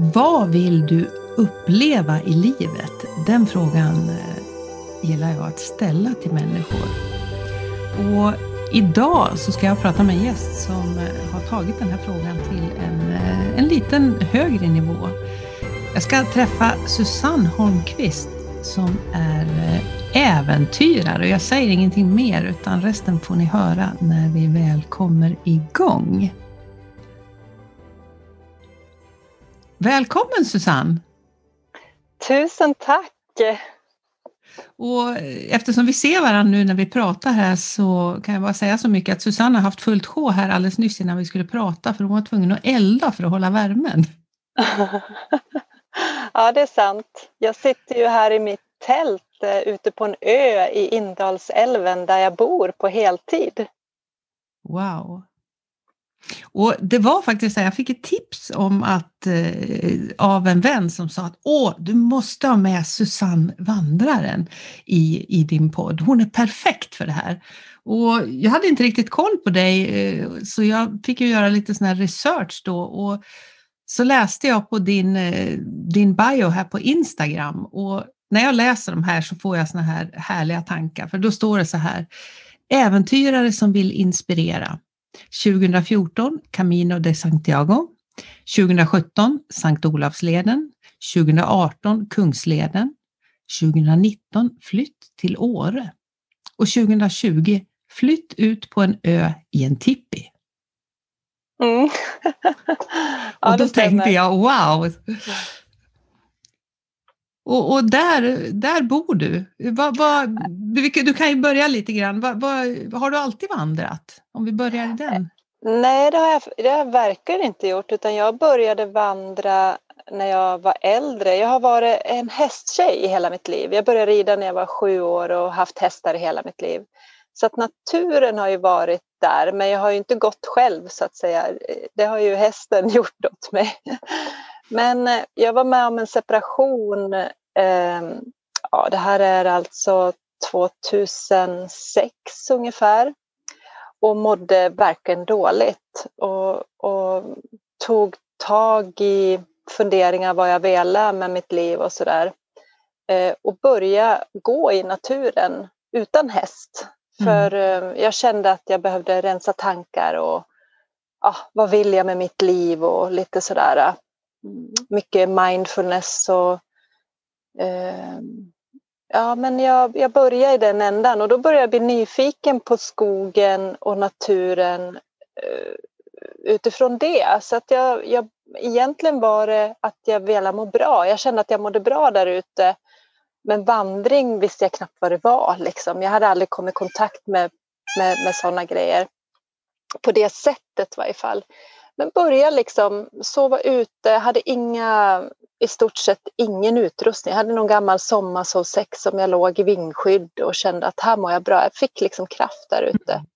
Vad vill du uppleva i livet? Den frågan eh, gillar jag att ställa till människor. Och idag så ska jag prata med en gäst som eh, har tagit den här frågan till en, eh, en liten högre nivå. Jag ska träffa Susanne Holmqvist som är äventyrare. Jag säger ingenting mer utan resten får ni höra när vi väl kommer igång. Välkommen Susanne! Tusen tack! Och eftersom vi ser varandra nu när vi pratar här så kan jag bara säga så mycket att Susanne har haft fullt sjå här alldeles nyss innan vi skulle prata för hon var tvungen att elda för att hålla värmen. ja, det är sant. Jag sitter ju här i mitt tält eh, ute på en ö i Indalsälven där jag bor på heltid. Wow! Och det var faktiskt så jag fick ett tips om att, eh, av en vän som sa att Åh, du måste ha med Susanne Vandraren i, i din podd. Hon är perfekt för det här. Och jag hade inte riktigt koll på dig eh, så jag fick ju göra lite sån här research då. Och så läste jag på din, eh, din bio här på Instagram och när jag läser de här så får jag såna här härliga tankar för då står det så här Äventyrare som vill inspirera 2014 Camino de Santiago, 2017 Sankt Olavsleden, 2018 Kungsleden, 2019 flytt till Åre och 2020 flytt ut på en ö i en tippi. Mm. ja, och då tänkte jag wow! Och, och, där, där bor du. Va, va, du kan ju börja lite grann. Va, har du alltid vandrat? Om vi börjar i den. Nej, det har, jag, det har jag verkligen inte gjort utan jag började vandra när jag var äldre. Jag har varit en hästtjej i hela mitt liv. Jag började rida när jag var sju år och haft hästar i hela mitt liv. Så att naturen har ju varit där, men jag har ju inte gått själv så att säga. Det har ju hästen gjort åt mig. Men eh, jag var med om en separation. Eh, ja, det här är alltså 2006 ungefär och mådde verkligen dåligt och, och tog tag i funderingar vad jag ville med mitt liv och sådär. Eh, och börja gå i naturen utan häst. Mm. För eh, jag kände att jag behövde rensa tankar och ja, vad vill jag med mitt liv och lite sådär Mm. mycket mindfulness och eh, ja, men jag, jag började i den ändan och då började jag bli nyfiken på skogen och naturen eh, utifrån det. Så att jag, jag, egentligen var det att jag ville må bra. Jag kände att jag mådde bra där ute. Men vandring visste jag knappt vad det var. Liksom. Jag hade aldrig kommit i kontakt med, med, med sådana grejer. På det sättet i varje fall. Men började liksom sova ute, hade inga, i stort sett ingen utrustning. Jag hade någon gammal sommarsovsäck som jag låg i vindskydd och kände att här mår jag bra. Jag fick liksom kraft där ute. Mm.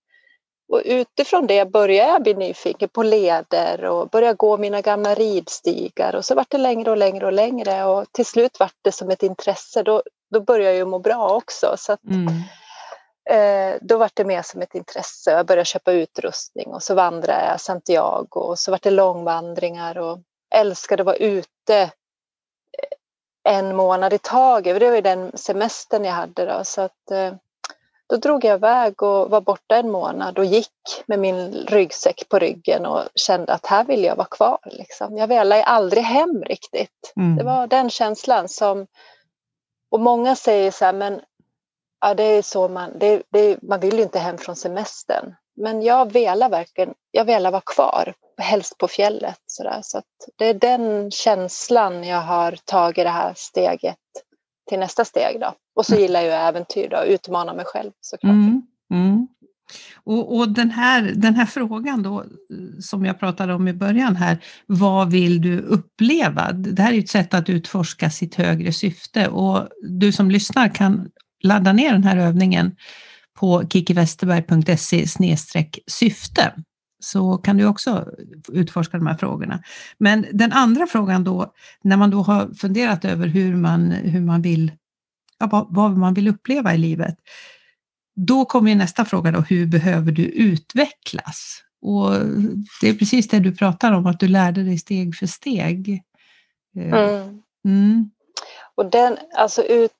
Och utifrån det började jag bli nyfiken på leder och började gå mina gamla ridstigar och så vart det längre och längre och längre och till slut vart det som ett intresse. Då, då började jag ju må bra också. Så mm. Eh, då var det mer som ett intresse. Jag började köpa utrustning och så vandrade jag Santiago och så var det långvandringar och älskade att vara ute eh, en månad i taget. Det var ju den semestern jag hade då. Så att, eh, då drog jag iväg och var borta en månad och gick med min ryggsäck på ryggen och kände att här vill jag vara kvar. Liksom. Jag ville aldrig hem riktigt. Mm. Det var den känslan som... Och många säger så här, men Ja, det är så man, det, det, man vill ju inte hem från semestern. Men jag velar verkligen, jag velar vara kvar, helst på fjället. Så, där. så det är den känslan jag har tagit det här steget till nästa steg. Då. Och så mm. gillar jag äventyr, då, utmana mig själv såklart. Mm, mm. Och, och, den, här, den här frågan då, som jag pratade om i början här, vad vill du uppleva? Det här är ett sätt att utforska sitt högre syfte och du som lyssnar kan ladda ner den här övningen på kikiwesterberg.se syfte så kan du också utforska de här frågorna. Men den andra frågan då, när man då har funderat över hur man, hur man vill, ja, vad, man vill uppleva i livet, då kommer nästa fråga då, hur behöver du utvecklas? Och det är precis det du pratar om, att du lärde dig steg för steg. Mm. Mm. Och den, alltså ut,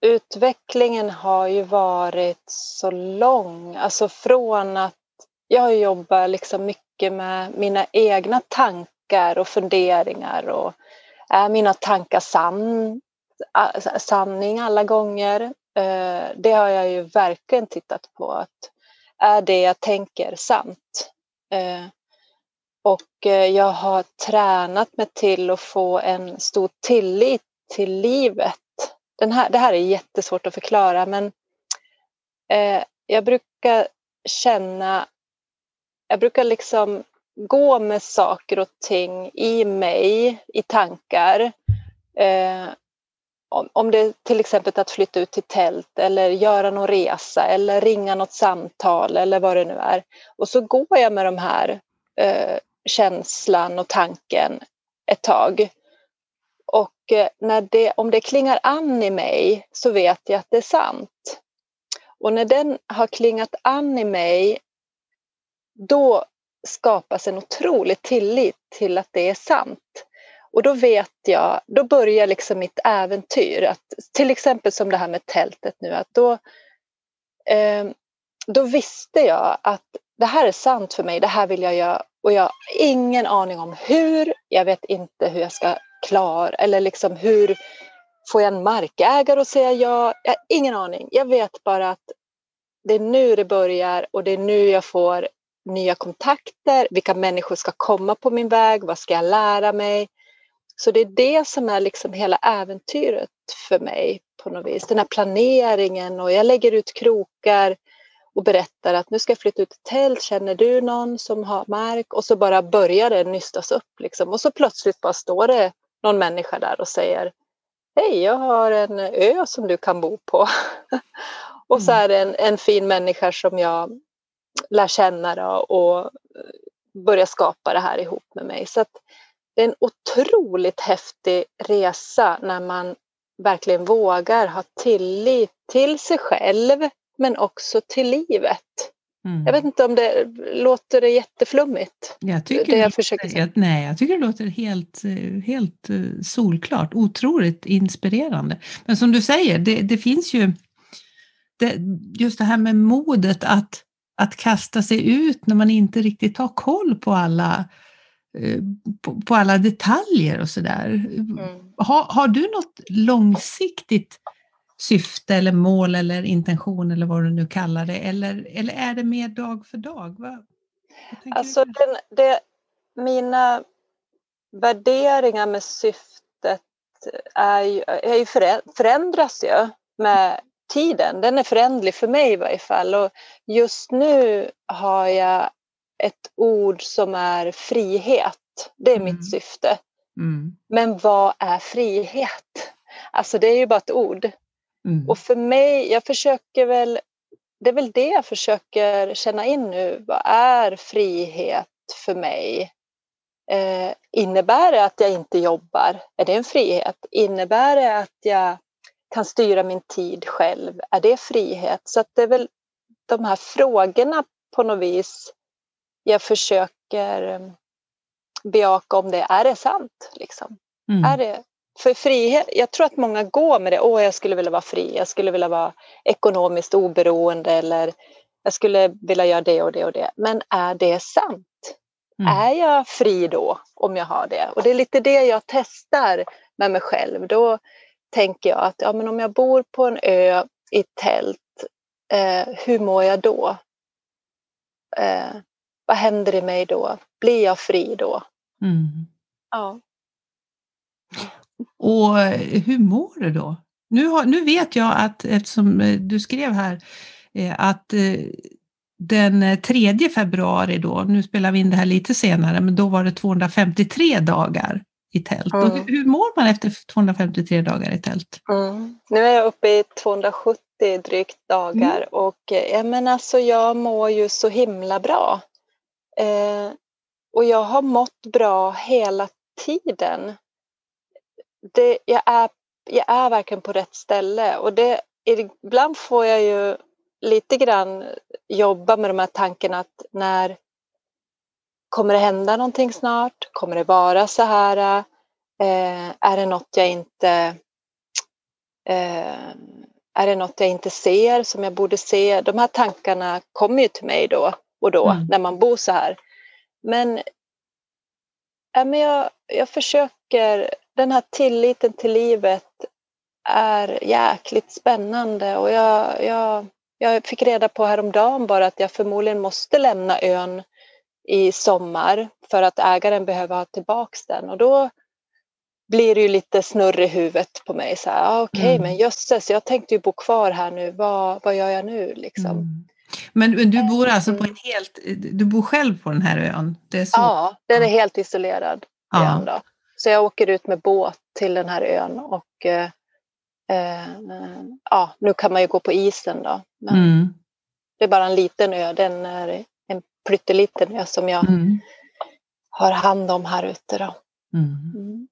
utvecklingen har ju varit så lång, alltså från att jag jobbar liksom mycket med mina egna tankar och funderingar och är mina tankar sann, sanning alla gånger? Eh, det har jag ju verkligen tittat på. att Är det jag tänker sant? Eh, och jag har tränat mig till att få en stor tillit till livet. Den här, det här är jättesvårt att förklara men eh, jag brukar känna, jag brukar liksom gå med saker och ting i mig, i tankar. Eh, om, om det är till exempel att flytta ut till tält eller göra någon resa eller ringa något samtal eller vad det nu är. Och så går jag med de här eh, känslan och tanken ett tag. Och eh, när det, om det klingar an i mig så vet jag att det är sant. Och när den har klingat an i mig då skapas en otrolig tillit till att det är sant. Och då vet jag, då börjar liksom mitt äventyr. Att, till exempel som det här med tältet nu, att då, eh, då visste jag att det här är sant för mig, det här vill jag göra och jag har ingen aning om hur, jag vet inte hur jag ska Klar, eller liksom hur får jag en markägare att säga ja? Jag har ingen aning. Jag vet bara att det är nu det börjar och det är nu jag får nya kontakter, vilka människor ska komma på min väg, vad ska jag lära mig? Så det är det som är liksom hela äventyret för mig på något vis. Den här planeringen och jag lägger ut krokar och berättar att nu ska jag flytta ut ett tält, känner du någon som har mark? Och så bara börjar det nystas upp liksom. Och så plötsligt bara står det någon människa där och säger Hej, jag har en ö som du kan bo på. och så mm. är det en, en fin människa som jag lär känna då och eh, börja skapa det här ihop med mig. Så det är en otroligt häftig resa när man verkligen vågar ha tillit till sig själv men också till livet. Mm. Jag vet inte om det låter det jätteflummigt? Jag tycker det jag försöker säga. nej, jag tycker det låter helt, helt eh, solklart, otroligt inspirerande. Men som du säger, det, det finns ju det, just det här med modet att att kasta sig ut när man inte riktigt har koll på alla, eh, på, på alla detaljer och sådär. Mm. Har, har du något långsiktigt syfte eller mål eller intention eller vad du nu kallar det eller, eller är det mer dag för dag? Vad, alltså den, det, mina värderingar med syftet är ju, är ju förändras ju med tiden. Den är förändlig för mig i varje fall. Och just nu har jag ett ord som är frihet. Det är mm. mitt syfte. Mm. Men vad är frihet? Alltså det är ju bara ett ord. Mm. Och för mig, jag försöker väl, det är väl det jag försöker känna in nu. Vad är frihet för mig? Eh, innebär det att jag inte jobbar? Är det en frihet? Innebär det att jag kan styra min tid själv, är det frihet? Så att det är väl de här frågorna på något vis jag försöker eh, bejaka om det är det sant. Liksom. Mm. Är det, för frihet, jag tror att många går med det, åh jag skulle vilja vara fri, jag skulle vilja vara ekonomiskt oberoende eller jag skulle vilja göra det och det och det. Men är det sant? Mm. Är jag fri då om jag har det? Och det är lite det jag testar med mig själv. Då tänker jag att ja, men om jag bor på en ö i tält, eh, hur mår jag då? Eh, vad händer i mig då? Blir jag fri då? Mm. Ja. Och eh, hur mår du då? Nu, har, nu vet jag att eftersom eh, du skrev här eh, att den 3 februari då, nu spelar vi in det här lite senare, men då var det 253 dagar i tält. Mm. Och hur, mår man efter 253 dagar i tält? Mm. Nu är jag uppe i 270 drygt dagar mm. och jag menar, alltså, jag mår ju så himla bra. Eh, och jag har mått bra hela tiden. Det, jag, är, jag är verkligen på rätt ställe och det, ibland får jag ju lite grann jobba med de här tankarna att när Kommer det hända någonting snart? Kommer det vara så här? Eh, är det något jag inte eh, är det något jag inte ser som jag borde se? De här tankarna kommer ju till mig då och då mm. när man bor så här. Men, ja, men jag, jag försöker, den här tilliten till livet är jäkligt spännande och jag, jag, jag fick reda på häromdagen bara att jag förmodligen måste lämna ön i sommar för att ägaren behöver ha tillbaks den och då blir det ju lite snurr i huvudet på mig. Så här, ah, Okej, okay, mm. men jösses, jag tänkte ju bo kvar här nu. Vad, vad gör jag nu liksom? Mm. Men, men, du bor alltså på en helt, du bor själv på den här ön? Det är så. Ja, den är helt isolerad. Ja. Ön då. Så jag åker ut med båt till den här ön och eh, eh, ja, nu kan man ju gå på isen då. Men mm. Det är bara en liten ö, den är en pytteliten ö som jag mm. har hand om här ute. Då. Mm.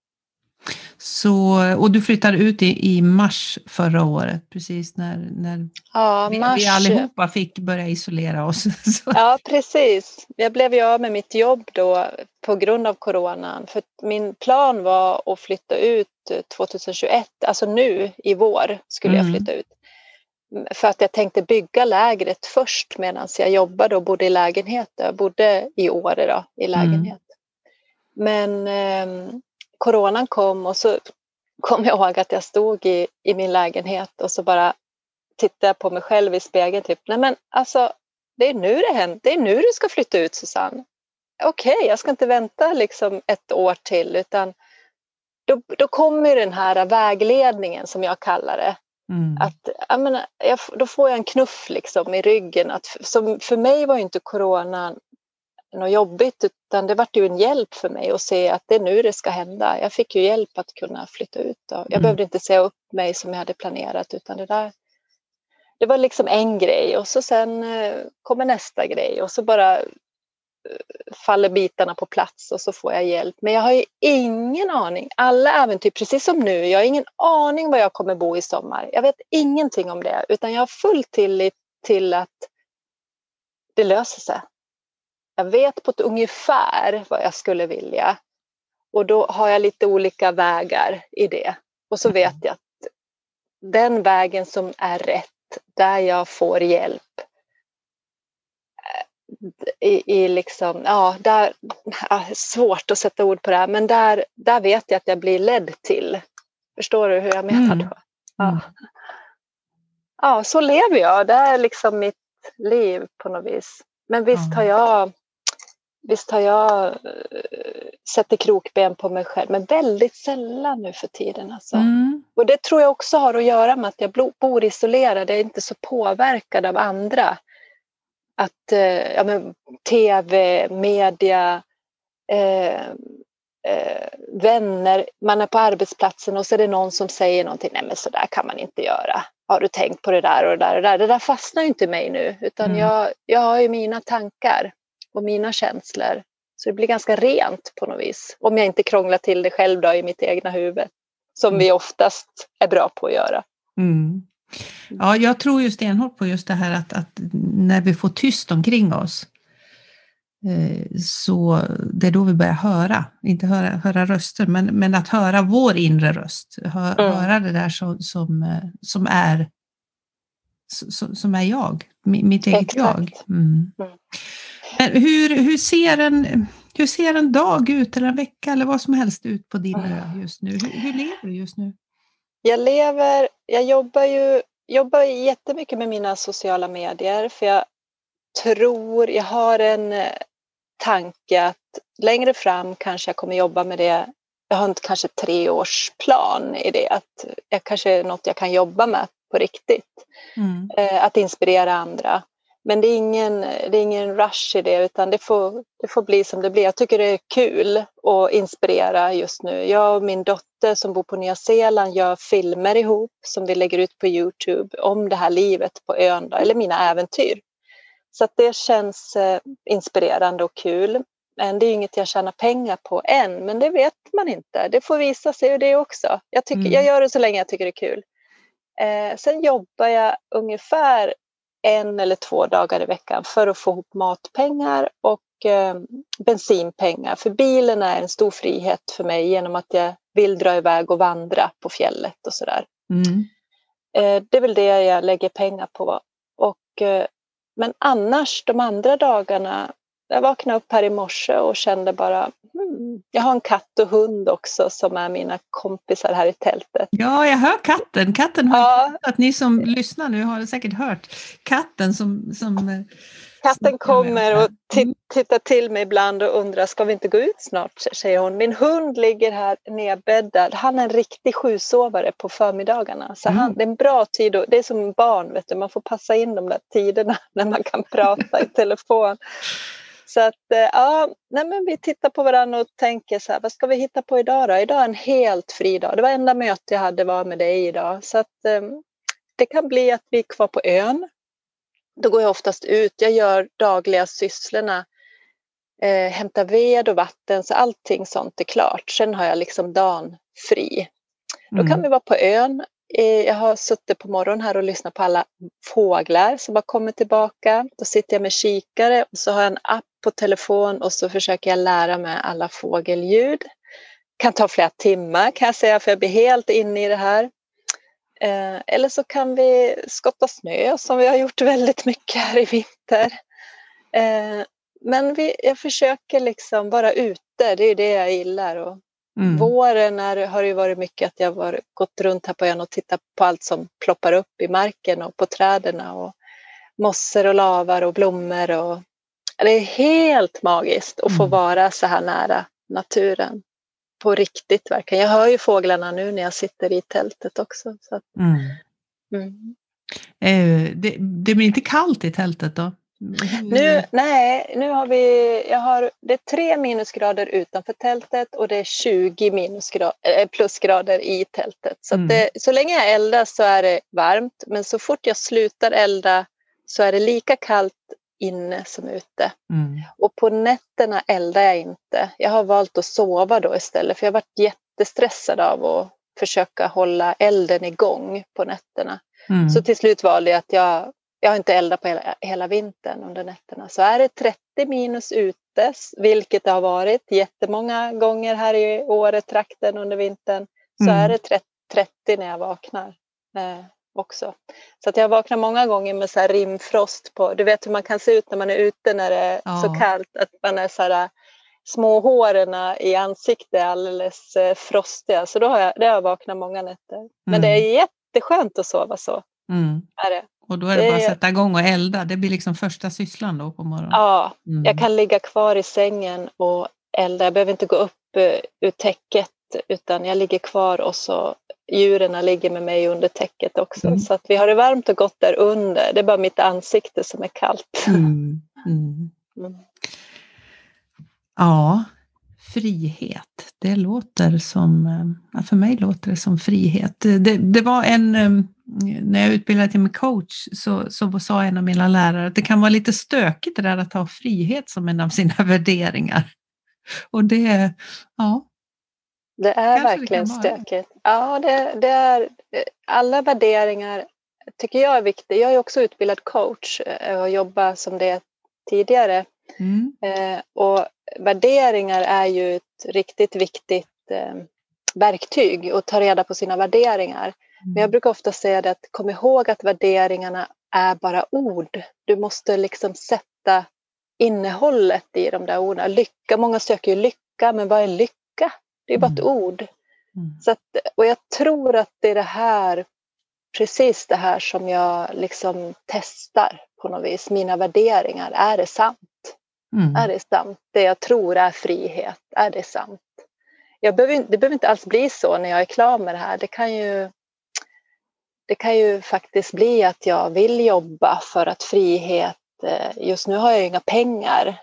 Mm. Så, och du flyttade ut i, i mars förra året, precis när, när ja, vi, mars. vi allihopa fick börja isolera oss. Så. Ja, precis. Jag blev ju av med mitt jobb då på grund av coronan. För min plan var att flytta ut 2021, alltså nu i vår skulle mm. jag flytta ut. För att jag tänkte bygga lägret först medan jag jobbade och bodde i lägenhet. Jag bodde i Åre då, i lägenhet. Mm. Men eh, coronan kom och så kom jag ihåg att jag stod i, i min lägenhet och så bara tittade jag på mig själv i spegeln. Typ, nej men alltså, det är nu det händer. Det är nu du ska flytta ut Susanne. Okej, okay, jag ska inte vänta liksom ett år till utan då, då kommer den här vägledningen som jag kallar det. Mm. Att, jag menar, jag, då får jag en knuff liksom i ryggen. Att, som för mig var inte coronan något jobbigt utan det vart ju en hjälp för mig att se att det är nu det ska hända. Jag fick ju hjälp att kunna flytta ut. Då. Jag mm. behövde inte säga upp mig som jag hade planerat utan det där det var liksom en grej och så sen eh, kommer nästa grej och så bara eh, faller bitarna på plats och så får jag hjälp. Men jag har ju ingen aning. Alla äventyr, precis som nu, jag har ingen aning var jag kommer bo i sommar. Jag vet ingenting om det utan jag har full tillit till att det löser sig. Jag vet på ett ungefär vad jag skulle vilja. Och då har jag lite olika vägar i det. Och så vet jag att den vägen som är rätt, där jag får hjälp, i, i liksom, ja, där, ja, svårt att sätta ord på det här, men där, där vet jag att jag blir ledd till. Förstår du hur jag menar mm. då? Ja. Mm. ja, så lever jag. Det är liksom mitt liv på något vis. Men visst har jag Visst har jag eh, sätter krokben på mig själv, men väldigt sällan nu för tiden. Alltså. Mm. Och det tror jag också har att göra med att jag bor isolerad, jag är inte så påverkad av andra. Att eh, ja, men, tv, media, eh, eh, vänner, man är på arbetsplatsen och så är det någon som säger någonting, nej men så där kan man inte göra. Har du tänkt på det där och det där och det där? Det där fastnar ju inte i mig nu, utan mm. jag, jag har ju mina tankar och mina känslor. Så det blir ganska rent på något vis. Om jag inte krånglar till det själv då i mitt egna huvud. Som mm. vi oftast är bra på att göra. Mm. Ja, jag tror ju stenhårt på just det här att, att när vi får tyst omkring oss eh, så det är då vi börjar höra, inte höra, höra röster, men, men att höra vår inre röst. Hö, mm. Höra det där som, som, eh, som, är, som, som är jag, mitt eget Exakt. jag. Mm. Mm. Hur, hur, ser en, hur ser en dag ut eller en vecka eller vad som helst ut på din ö just nu? Hur, hur lever du just nu? Jag lever, jag jobbar ju jobbar jättemycket med mina sociala medier för jag tror, jag har en eh, tanke att längre fram kanske jag kommer jobba med det. Jag har en kanske treårsplan i det, att jag kanske är något jag kan jobba med på riktigt. Mm. Eh, att inspirera andra. Men det är, ingen, det är ingen rush i det utan det får, det får bli som det blir. Jag tycker det är kul att inspirera just nu. Jag och min dotter som bor på Nya Zeeland gör filmer ihop som vi lägger ut på Youtube om det här livet på ön, eller mina äventyr. Så det känns eh, inspirerande och kul. Men det är inget jag tjänar pengar på än, men det vet man inte. Det får visa sig det också. Jag, tycker, mm. jag gör det så länge jag tycker det är kul. Eh, sen jobbar jag ungefär en eller två dagar i veckan för att få ihop matpengar och eh, bensinpengar. För bilen är en stor frihet för mig genom att jag vill dra iväg och vandra på fjället och sådär. Mm. Eh, det är väl det jag lägger pengar på. Och, eh, men annars de andra dagarna, jag vaknade upp här i morse och kände bara, hmm, jag har en katt och hund också som är mina kompisar här i tältet. Ja, jag hör katten. Katten har Ja. att ni som lyssnar nu har säkert hört katten som, som eh, Katten kommer och ti- tittar till mig ibland och undrar, ska vi inte gå ut snart? säger hon. Min hund ligger här nedbäddad. Han är en riktig sjusovare på förmiddagarna. Så han, Mm. det är en bra tid. Och, det är som barn, vet du. man får passa in de där tiderna när man kan prata i telefon. Så att, eh, ja, nej vi tittar på varandra och tänker så här, vad ska vi hitta på idag då? Idag är en helt fri dag. Det var enda möte jag hade var med dig idag. Så att, eh, det kan bli att vi är kvar på ön. Då går jag oftast ut. Jag gör dagliga sysslorna. Eh, hämtar ved och vatten, så allting sånt är klart. Sen har jag liksom dagen fri. Då kan Mm. vi vara på ön. Eh, Jag har suttit på morgonen här och lyssnat på alla fåglar som har kommit tillbaka. Då sitter jag med kikare och så har jag en app på telefon och så försöker jag lära mig alla fågelljud. Kan ta flera timmar kan jag säga för jag blir helt inne i det här. Eh, Eller så kan vi skotta snö som vi har gjort väldigt mycket här i vinter. Eh, Men vi, jag försöker liksom vara ute, det är det jag gillar. Och Mm. Våren är, har det varit mycket att jag har gått runt här på ön och tittat på allt som ploppar upp i marken och på träden och mossor och lavar och blommor. Och, det är helt magiskt att få Mm. vara så här nära naturen. På riktigt verkligen. Jag hör ju fåglarna nu när jag sitter i tältet också. Så att, Mm. mm. Eh, det, det blir inte kallt i tältet då? Nu, nej, nu har vi, jag har, det är tre minusgrader utanför tältet och det är 20 minusgrader, eh, plusgrader i tältet. Så, Mm. det, så länge jag eldar så är det varmt, men så fort jag slutar elda så är det lika kallt inne som ute. Mm. Och på nätterna eldar jag inte. Jag har valt att sova då istället, för jag har varit jättestressad av att försöka hålla elden igång på nätterna. Mm. Så till slut valde jag att jag, jag har inte eldat på hela, hela vintern under nätterna. Så är det 30 minus ute, vilket det har varit jättemånga gånger här i Åre-trakten under vintern, så Mm. är det 30, 30 när jag vaknar eh, också. Så att jag vaknar många gånger med så här rimfrost på, du vet hur man kan se ut när man är ute när det är Ja. så kallt, att man är så här små håren i ansiktet är alldeles eh, frostiga. Så då har jag, det har jag vaknat många nätter. Men det är jätteskönt att sova så. Mm. Är det. Och då är det bara att Det- sätta igång och elda. Det blir liksom första sysslan då på morgonen. Ja, Mm. jag kan ligga kvar i sängen och elda. Jag behöver inte gå upp eh, ur täcket utan jag ligger kvar och så djuren ligger med mig under täcket också. Mm. Så att vi har det varmt och gott där under. Det är bara mitt ansikte som är kallt. Mm. Mm. Mm. Ja, frihet. Det låter som, eh, för mig låter det som frihet. Det, det var en, eh, när jag utbildade till med coach så, så sa en av mina lärare att det kan vara lite stökigt det där att ha frihet som en av sina värderingar. Och det, ja, Det är Kanske det verkligen vara. stökigt. Ja, det, det är alla värderingar tycker jag är viktigt. Jag är också utbildad coach eh, och jobbar som det tidigare. mm, Eh, och värderingar är ju ett riktigt viktigt eh, verktyg att ta reda på sina värderingar. Men jag brukar ofta säga det att kom ihåg att värderingarna är bara ord. Du måste liksom sätta innehållet i de där orden. Lycka, många söker ju lycka, men vad är lycka? Det är bara ett Mm. ord. Mm. Så att, och jag tror att det är det här, precis det här som jag liksom testar på något vis. Mina värderingar, är det sant? Mm. Är det sant? Det jag tror är frihet, är det sant? Jag behöver, det behöver inte alls bli så när jag är klar med det här. Det kan ju, det kan ju faktiskt bli att jag vill jobba för att frihet, eh, just nu har jag inga pengar.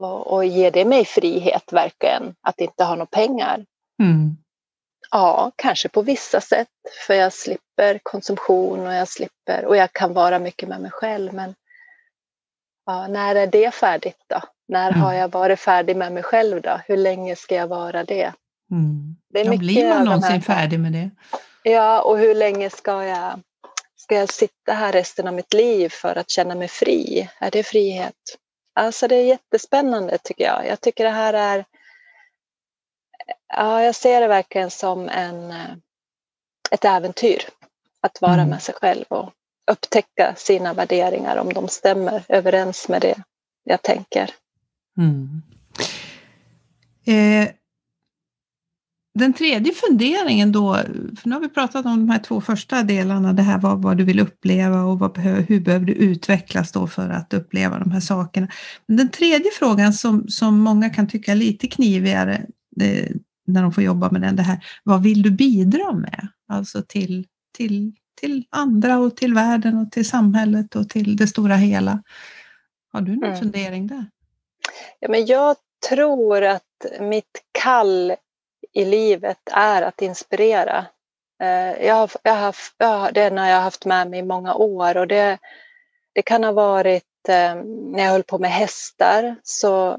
Och, och ger det mig frihet verkligen, att inte ha några pengar? Mm. Ja, kanske på vissa sätt. För jag slipper konsumtion och jag slipper, och jag kan vara mycket med mig själv. Men ja, när är det färdigt då? När Mm. har jag varit färdig med mig själv då? Hur länge ska jag vara det? Mm. Det är Ja, mycket blir man någonsin här- färdig med det? Ja, och hur länge ska jag, ska jag sitta här resten av mitt liv för att känna mig fri? Är det frihet? Alltså det är jättespännande tycker jag. Jag tycker det här är ja, jag ser det verkligen som en, eh, ett äventyr. Att vara mm. med sig själv och upptäcka sina värderingar om de stämmer överens med det jag tänker. Mm. Eh, den tredje funderingen då, för nu har vi pratat om de här två första delarna, det här vad, vad du vill uppleva och vad, hur behöver du utvecklas då för att uppleva de här sakerna. Men den tredje frågan som, som många kan tycka är lite knivigare det, när de får jobba med den, det här, vad vill du bidra med? Alltså till, till, till andra och till världen och till samhället och till det stora hela. Har du någon mm. fundering där? Ja, men jag tror att mitt kall i livet är att inspirera. Eh, jag har, jag har haft, det har jag haft med mig i många år och det, det kan ha varit eh, när jag höll på med hästar så,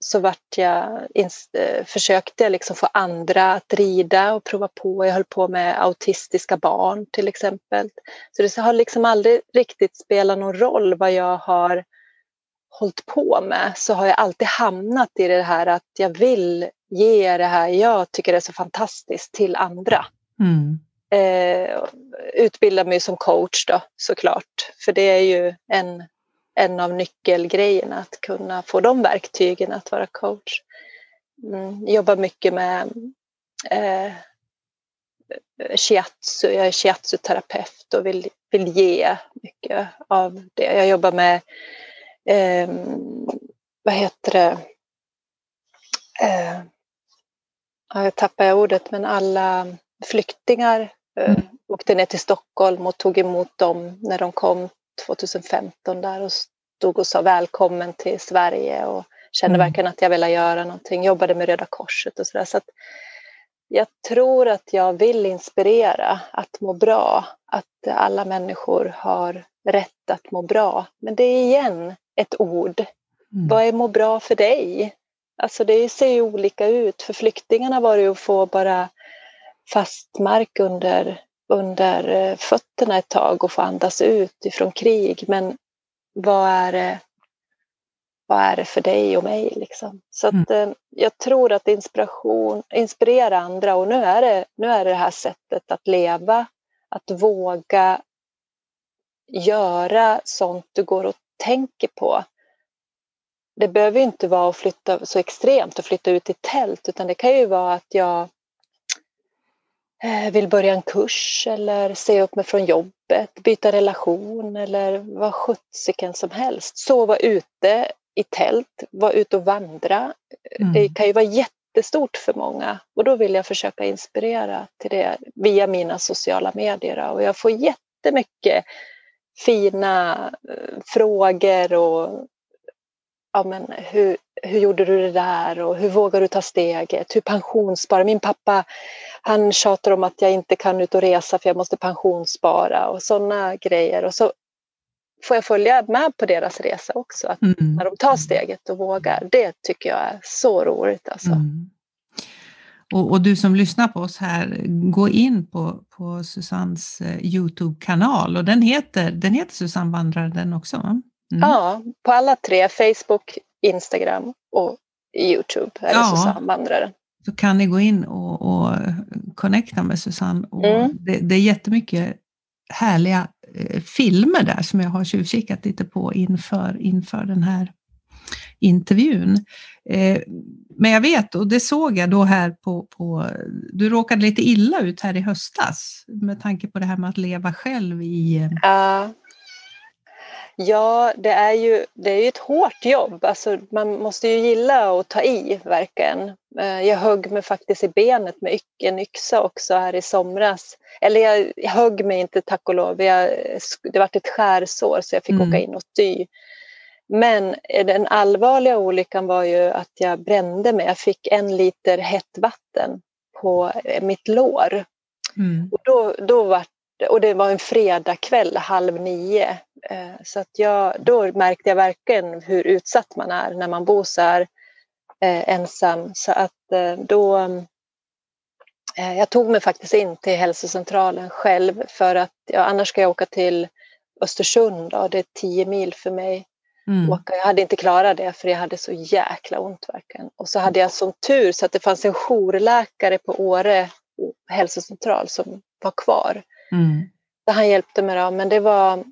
så vart jag, eh, försökte jag liksom få andra att rida och prova på. Jag höll på med autistiska barn till exempel. Så det har liksom aldrig riktigt spelat någon roll vad jag har hållit på med så har jag alltid hamnat i det här att jag vill ge det här jag tycker är så fantastiskt till andra. Mm. Eh, utbilda mig som coach då såklart, för det är ju en, en av nyckelgrejerna att kunna få de verktygen att vara coach. Mm, jobbar mycket med eh, shiatsu, jag är shiatsu-terapeut och vill, vill ge mycket av det. Jag jobbar med eh, vad heter det? Eh, jag tappar ordet, men alla flyktingar eh, mm. åkte ner till Stockholm och tog emot dem när de kom 2015 där och stod och sa välkommen till Sverige och kände mm. verkligen att jag ville göra någonting. Jobbade med Röda Korset och sådär. Så jag tror att jag vill inspirera att må bra, att alla människor har rätt att må bra. Men det är igen ett ord. Mm. Vad är må bra för dig? Alltså det ser ju olika ut. För flyktingarna var det ju att få bara fast mark under, under eh, fötterna ett tag och få andas ut ifrån krig. Men vad är det, vad är det för dig och mig? Liksom? Så att, mm. Eh, jag tror att inspiration, inspirera andra och nu är, det, nu är det det här sättet att leva, att våga göra sånt du går och tänker på det behöver inte vara att flytta så extremt och flytta ut i tält utan det kan ju vara att jag eh, vill börja en kurs eller se upp mig från jobbet, byta relation eller vad sjuttsiken som helst. Sova ute i tält, vara ute och vandra. Mm. Det kan ju vara jättestort för många och då vill jag försöka inspirera till det via mina sociala medier och jag får jättemycket fina eh, frågor och ja, men hur, hur gjorde du det där och hur vågar du ta steget? Hur pensionsspara? Min pappa han tjatar om att jag inte kan ut och resa för jag måste pensionsspara och sådana grejer. Och så får jag följa med på deras resa också. Att mm. När de tar steget och vågar. Det tycker jag är så roligt. Alltså. Mm. Och, och, du som lyssnar på oss här, gå in på, på Susannes eh, Youtube-kanal och den heter, den heter Susanne Vandrare den också? Mm. Ja, på alla tre, Facebook, Instagram och Youtube är det ja. Susanne Vandraren. Så kan ni gå in och, och connecta med Susanne. Och mm. det, det är jättemycket härliga eh, filmer där som jag har tjuvkikat lite på inför, inför den här intervjun. Eh, men jag vet, och det såg jag då här på, på, du råkade lite illa ut här i höstas med tanke på det här med att leva själv i... Eh, ja, Ja, det är ju, det är ju ett hårt jobb. Alltså, man måste ju gilla att ta i, verkligen. Eh, jag högg mig faktiskt i benet med en yxa också här i somras. Eller jag, högg mig inte, tack och lov. Jag, det var ett skärsår så jag fick mm. åka in och sy. Men den allvarliga olyckan var ju att jag brände mig. Jag fick en liter hett vatten på mitt lår. Mm. Och då, då var och det var en fredagkväll halv nio. Eh, så att jag, då märkte jag verkligen hur utsatt man är när man bor så här eh, ensam. Så att eh, då jag tog mig faktiskt in till hälsocentralen själv för att ja, annars ska jag åka till Östersund och det är tio mil för mig. Mm. Åka. Jag hade inte klarat det för jag hade så jäkla ont verkligen. Och så hade jag som tur så att det fanns en jourläkare på Åre hälsocentral som var kvar. Mm. Han hjälpte mig då, men det var,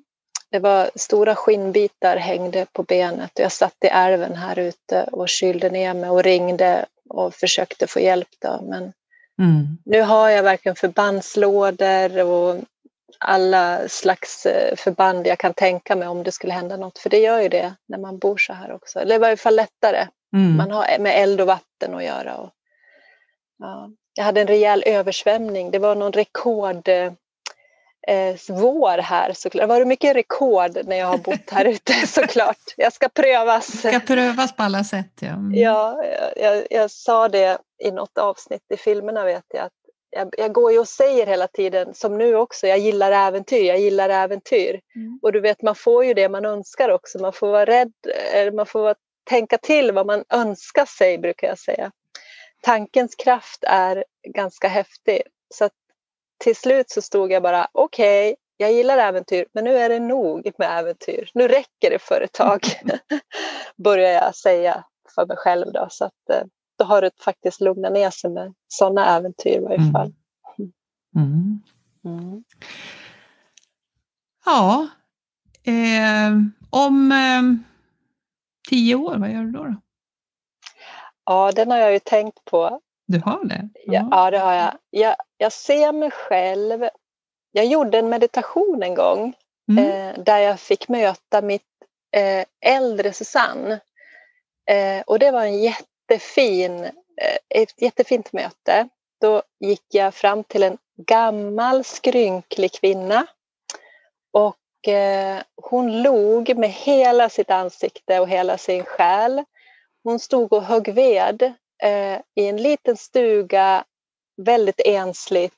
det var stora skinnbitar hängde på benet och jag satt i älven här ute och kylde ner mig och ringde och försökte få hjälp då. Men mm. nu har jag verkligen förbandslådor och alla slags eh, förband jag kan tänka mig om det skulle hända något. För det gör ju det när man bor så här också. Eller i varje fall lättare. Mm. Man har med eld och vatten att göra. Och, ja. Jag hade en rejäl översvämning. Det var någon rekord eh, eh vår här såklart. Det var mycket rekord när jag har bott här ute såklart. Jag ska prövas. Det ska prövas på alla sätt. Ja, mm. ja jag, jag, sa det i något avsnitt i filmerna vet jag. Att jag, jag, går ju och säger hela tiden, som nu också, jag gillar äventyr, jag gillar äventyr. Mm. Och du vet, man får ju det man önskar också. Man får vara rädd, man får tänka till vad man önskar sig, brukar jag säga. Tankens kraft är ganska häftig. Så till slut så stod jag bara, okej, okay, jag gillar äventyr, men nu är det nog med äventyr. Nu räcker det för ett tag, börjar jag säga för mig själv. Då. Så att, eh, då har det faktiskt lugnat ner sig med sådana äventyr i varje mm. fall. Mm. Mm. Ja, eh, om eh, tio år, vad gör du då, då? Ja, den har jag ju tänkt på. Du har det? Ja, ja det har jag. jag. Jag ser mig själv. Jag gjorde en meditation en gång mm. eh, där jag fick möta mitt eh, äldre Susanne. Eh, och det var en jätte jättefin, eh, ett jättefint möte. Då gick jag fram till en gammal skrynklig kvinna och eh, hon log med hela sitt ansikte och hela sin själ. Hon stod och högg ved eh, i en liten stuga, väldigt ensligt,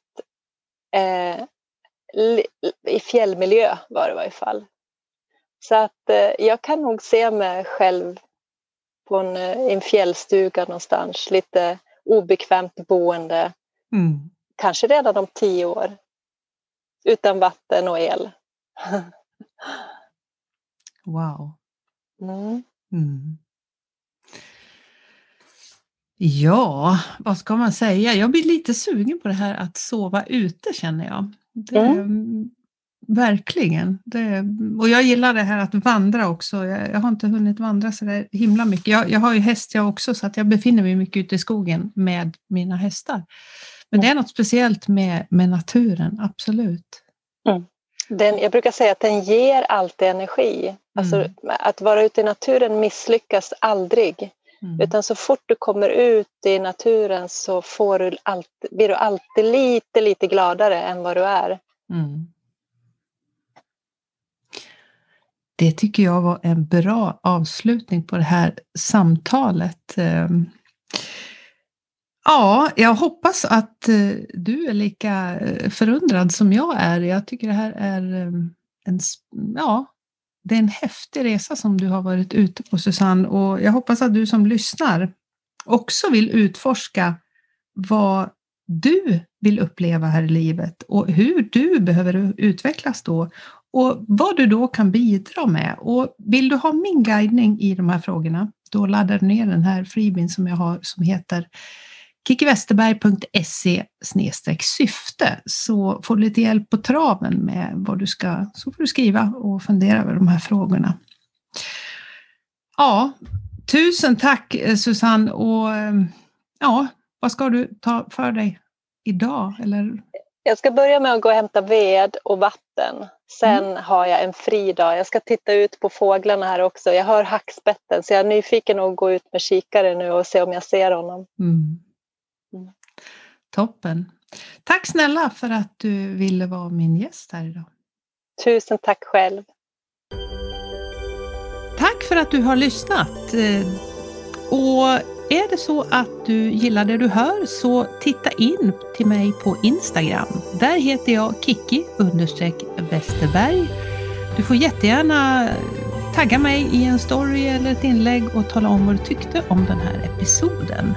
i fjällmiljö var det i varje fall. Så att jag kan nog se mig själv på en, eh, en fjällstuga någonstans, lite obekvämt boende. Mm. Kanske redan om tio år. Utan vatten och el. wow. Mm. Mm. Ja, vad ska man säga? Jag blir lite sugen på det här att sova ute känner jag. Det, mm. Verkligen. Det, och jag gillar det här att vandra också. Jag, jag har inte hunnit vandra så där himla mycket. Jag, jag har ju häst jag också så att jag befinner mig mycket ute i skogen med mina hästar. Men det är något speciellt med, med naturen, absolut. Mm. Den, jag brukar säga att den ger alltid energi. Alltså, mm. Att vara ute i naturen misslyckas aldrig. Mm. Utan så fort du kommer ut i naturen så får du alltid, blir du alltid lite, lite gladare än vad du är. Mm. Det tycker jag var en bra avslutning på det här samtalet. Ehm, ja, jag hoppas att eh, du är lika eh, förundrad som jag är. Jag tycker det här är ehm, en, ja, det är en häftig resa som du har varit ute på Susanne och jag hoppas att du som lyssnar också vill utforska vad du vill uppleva här i livet och hur du behöver utvecklas då och vad du då kan bidra med. Och vill du ha min guidning i de här frågorna, då laddar du ner den här freebin som jag har som heter kickiwesterberg.se syfte så får du lite hjälp på traven med vad du ska, så får du skriva och fundera över de här frågorna. Ja, tusen tack eh, Susanne och eh, ja, vad ska du ta för dig idag? Eller? Jag ska börja med att gå och hämta ved och vatten. Sen mm. har jag en fri dag. Jag ska titta ut på fåglarna här också. Jag hör hackspetten så jag är nyfiken att gå ut med kikare nu och se om jag ser honom. Mm. Mm. Toppen. Tack snälla för att du ville vara min gäst här idag. Tusen tack själv. Tack för att du har lyssnat. Eh, och är det så att du gillar det du hör så titta in till mig på Instagram. Där heter jag Kiki Westerberg. Du får jättegärna tagga mig i en story eller ett inlägg och tala om vad du tyckte om den här episoden.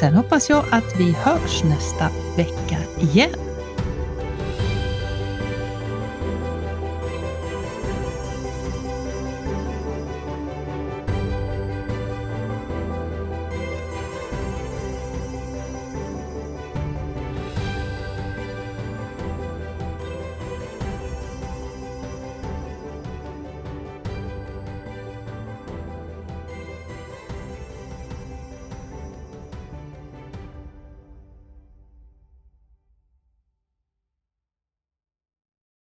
Sen hoppas jag att vi hörs nästa vecka igen.